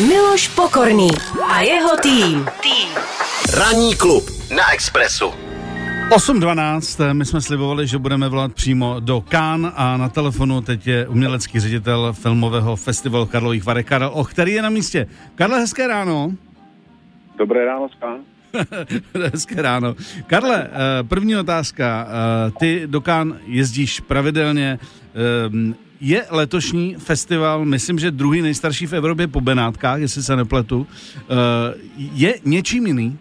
Miloš Pokorný a jeho tým. Tým. Ranní klub na Expressu. 8.12, my jsme slibovali, že budeme volat přímo do Kán a na telefonu teď je umělecký ředitel filmového festivalu Karlových Varek Karel Och, který je na místě. Karle, hezké ráno. Dobré ráno, Skán. hezké ráno. Karle, eh, první otázka. Eh, Ty do Kán jezdíš pravidelně. Je letošní festival, myslím, že druhý nejstarší v Evropě po Benátkách, jestli se nepletu. Eh, Je něčím jiný?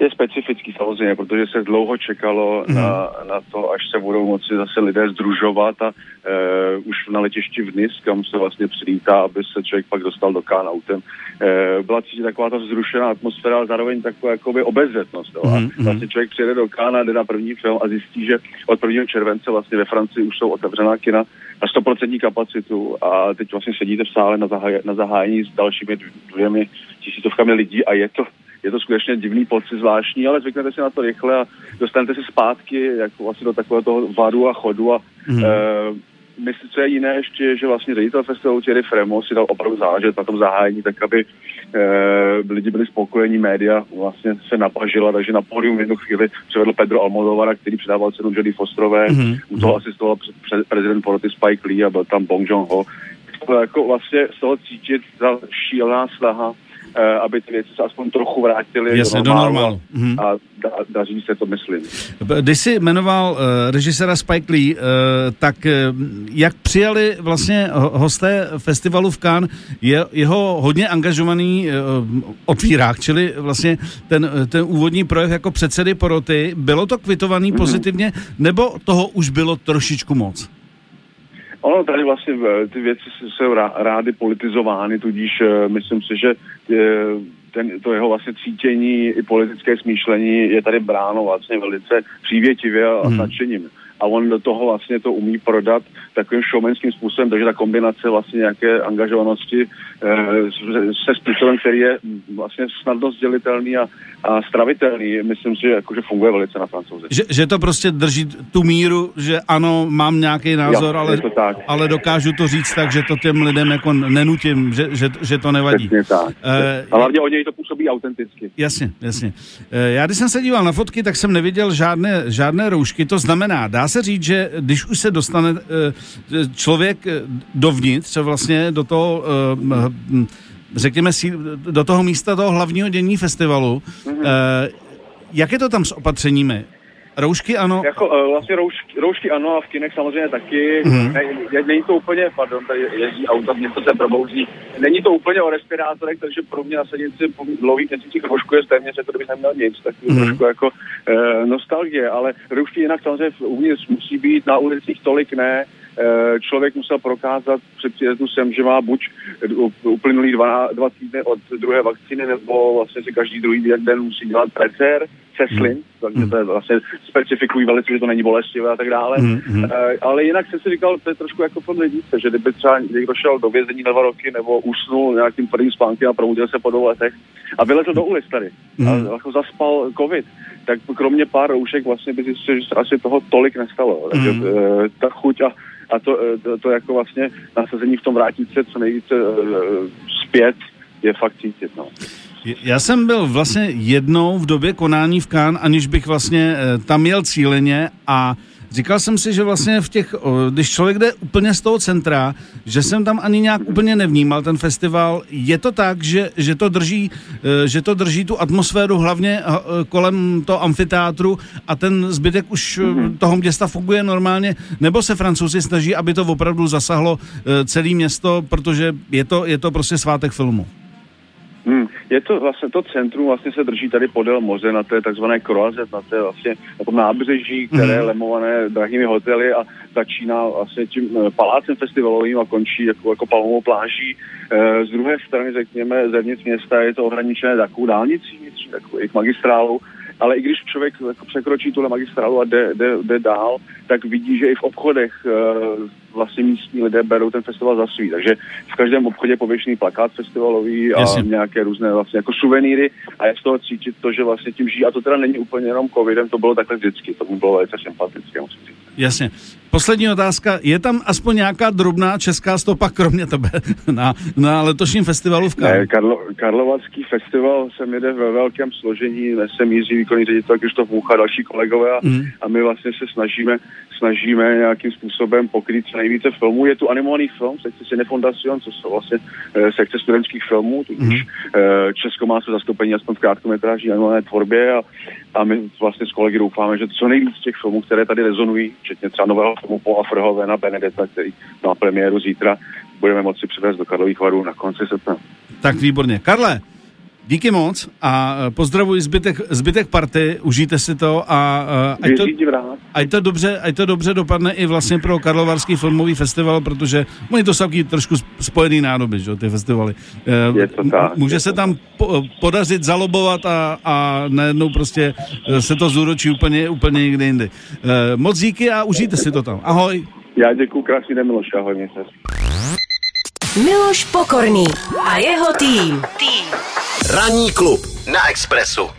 Je specifický samozřejmě, protože se dlouho čekalo Mhm. na, na to, až se budou moci zase lidé združovat a e, už na letišti v Nis, kam se vlastně přilítá, aby se člověk pak dostal do Kán autem. E, byla cítit taková ta vzrušená atmosféra, ale zároveň taková jakoby obezřetnost. Jo. Mhm, A mhm. vlastně člověk přijede do Kána, jde na první film a zjistí, že od 1. července vlastně ve Francii už jsou otevřená kina na 100% kapacitu a teď vlastně sedíte v sále na, zahaj, na zahájení s dalšími dvěmi tisícovkami lidí a je to je to skutečně divný pocit, zvláštní, ale zvyknete si na to rychle a dostanete se zpátky jako vlastně do takového toho varu a chodu a Mhm. mm. e, myslím, co je jiné ještě, je, že vlastně ředitel festivalu Thierry Fremo si dal opravdu záležet na tom zahájení, tak aby e, lidi byli spokojení, média vlastně se napažila, takže na pódium v jednu chvíli přivedl Pedro Almodovara, který předával cenu Jodie Fosterové, Mhm, mm. u toho asistoval pre- pre- prezident poroty Spike Lee a byl tam Bong Joon-ho. Jako vlastně z toho cítit ta šílená snaha aby ty věci se aspoň trochu vrátily Jasně, do normálu. Mhm. A da, daří se to, myslím. Když jsi jmenoval uh, režiséra Spike Lee, uh, tak uh, jak přijali vlastně ho- hosté festivalu v Cannes je, jeho hodně angažovaný uh, otvírák, čili vlastně ten, ten úvodní projev jako předsedy poroty, bylo to kvitovaný Mhm. pozitivně, nebo toho už bylo trošičku moc? Ono tady vlastně eh, ty věci jsou rá- rády politizovány, tudíž eh, myslím si, že eh, ten, to jeho vlastně cítění i politické smýšlení je tady bráno vlastně velice přívětivě a Hmm. s nadšením. A on do toho vlastně to umí prodat takovým showmanským způsobem, takže ta kombinace vlastně nějaké angažovanosti s- se způsobem, který je vlastně snadno sdělitelný a, a stravitelný, myslím si, že jakože funguje velice na francouze. Že, že to prostě drží tu míru, že ano, mám nějaký názor, Jo, ale, je to tak. ale dokážu to říct tak, že to těm lidem jako nenutím, že, že, že to nevadí. Přesně tak. Eh, a hlavně od něj to působí autenticky. Jasně, jasně. Eh, Já když jsem se díval na fotky, tak jsem neviděl žádné, žádné roušky. To znamená, dá se říct, že když už se dostane eh, člověk eh, dovnitř, vlastně do toho, eh, řekněme si, do toho místa toho hlavního dění festivalu, eh, jak je to tam s opatřeními? Roušky ano, Jako uh, vlastně roušky, roušky ano a v kinech samozřejmě taky. Mm-hmm. Ne, je- není to úplně, pardon, tady jezdí auta, něco se probouzí. Není to úplně o respirátorech, takže pro mě nasadit si po dlouhých měsících roušku je téměř, jako kdybych neměl nic. Tak mm-hmm. trošku jako uh, nostalgie, ale roušky jinak samozřejmě uvnitř musí být, na ulicích tolik ne. Eh, Člověk musel prokázat před příjezdu sem, že má buď uplynulý dva, dva týdny od druhé vakcíny, nebo vlastně si každý druhý den musí dělat PCR, ceslin, takže to je vlastně specifikují velice, že to není bolestivé a tak dále. Mhm. Eh, ale jinak jsem si říkal, to je trošku jako tom lidíce, že kdyby třeba někdo šel do vězení na dva roky nebo usnul nějakým tvrdým spánkem a probudil se po dvou letech a vylezl do ulic tady Mhm. a jako zaspal covid, tak kromě pár roušek vlastně by zjistil, že se asi toho tolik nestalo. Takže Mhm. eh, ta chuť a, a to, eh, to, to jako vlastně nasazení v tom vrátit se co nejvíce eh, zpět je fakt cítit. No. Já jsem byl vlastně jednou v době konání v Cannes, aniž bych vlastně eh, tam jel cíleně a říkal jsem si, že vlastně v těch, když člověk jde úplně z toho centra, že jsem tam ani nějak úplně nevnímal ten festival. Je to tak, že, že, to, drží, eh, že to drží tu atmosféru hlavně eh, kolem toho amfiteátru a ten zbytek už mm-hmm. toho města funguje normálně, nebo se francouzi snaží, aby to opravdu zasahlo celé město, protože je to, je to prostě svátek filmu. Hmm. Je to vlastně to centrum vlastně se drží tady podél moře na té takzvané Croazet, na té vlastně na tom nábřeží, které je Mhm. lemované drahými hotely a začíná vlastně tím eh, palácem festivalovým a končí jako, jako palmovou pláží. Eh, Z druhé strany, řekněme, zevnitř města je to ohraničené takovou dálnicí, takovou jejich magistrálou, ale i když člověk jako překročí tuhle magistrálu a jde, jde, jde dál, tak vidí, že i v obchodech eh, vlastně místní lidé berou ten festival za svý. Takže v každém obchodě pověšený plakát festivalový a Jasně. nějaké různé vlastně jako suvenýry a je z toho cítit to, že vlastně tím žijí. A to teda není úplně jenom covidem, to bylo takhle vždycky. To mi bylo velice sympatické, musím říct. Jasně. Poslední otázka. Je tam aspoň nějaká drobná česká stopa, kromě tebe, na, na letošním festivalu v Cannes? Karlo, Karlovarský festival se jede ve velkém složení, nesem Jiří výkonný ředitel Krištof Mucha, další kolegové a, Mm. a my vlastně se snažíme, snažíme nějakým způsobem pokrýt co nejvíce filmů. Je tu animovaný film, sekce Cinefondacion, což jsou vlastně eh, sekce studentských filmů, tudíž eh, Česko má své zastoupení aspoň v krátkometrážní animované tvorbě a, a my vlastně s kolegy doufáme, že co nejvíc těch filmů, které tady rezonují, včetně třeba nového filmu Paula Verhoevena, Benedetta, který má premiéru zítra, budeme moci přivést do Karlových varů na konci srpna. Tak výborně. Karle, díky moc a eh, pozdravuji zbytek, zbytek party, užijte si to a eh, ať to, ať to, dobře, ať to dobře dopadne i vlastně pro Karlovarský filmový festival, protože oni to jsou taky trošku spojený nádoby, že jo, ty festivaly. Eh, Je to tak, Může je se to tam po, podařit zalobovat a, a najednou prostě se to zúročí úplně, úplně někde jinde. Eh, Moc díky a užijte si to tam. Ahoj. Já děkuji, krásný den, Miloš, ahoj, se. Miloš Pokorný a jeho tým. Tým. Ranní klub na Expressu.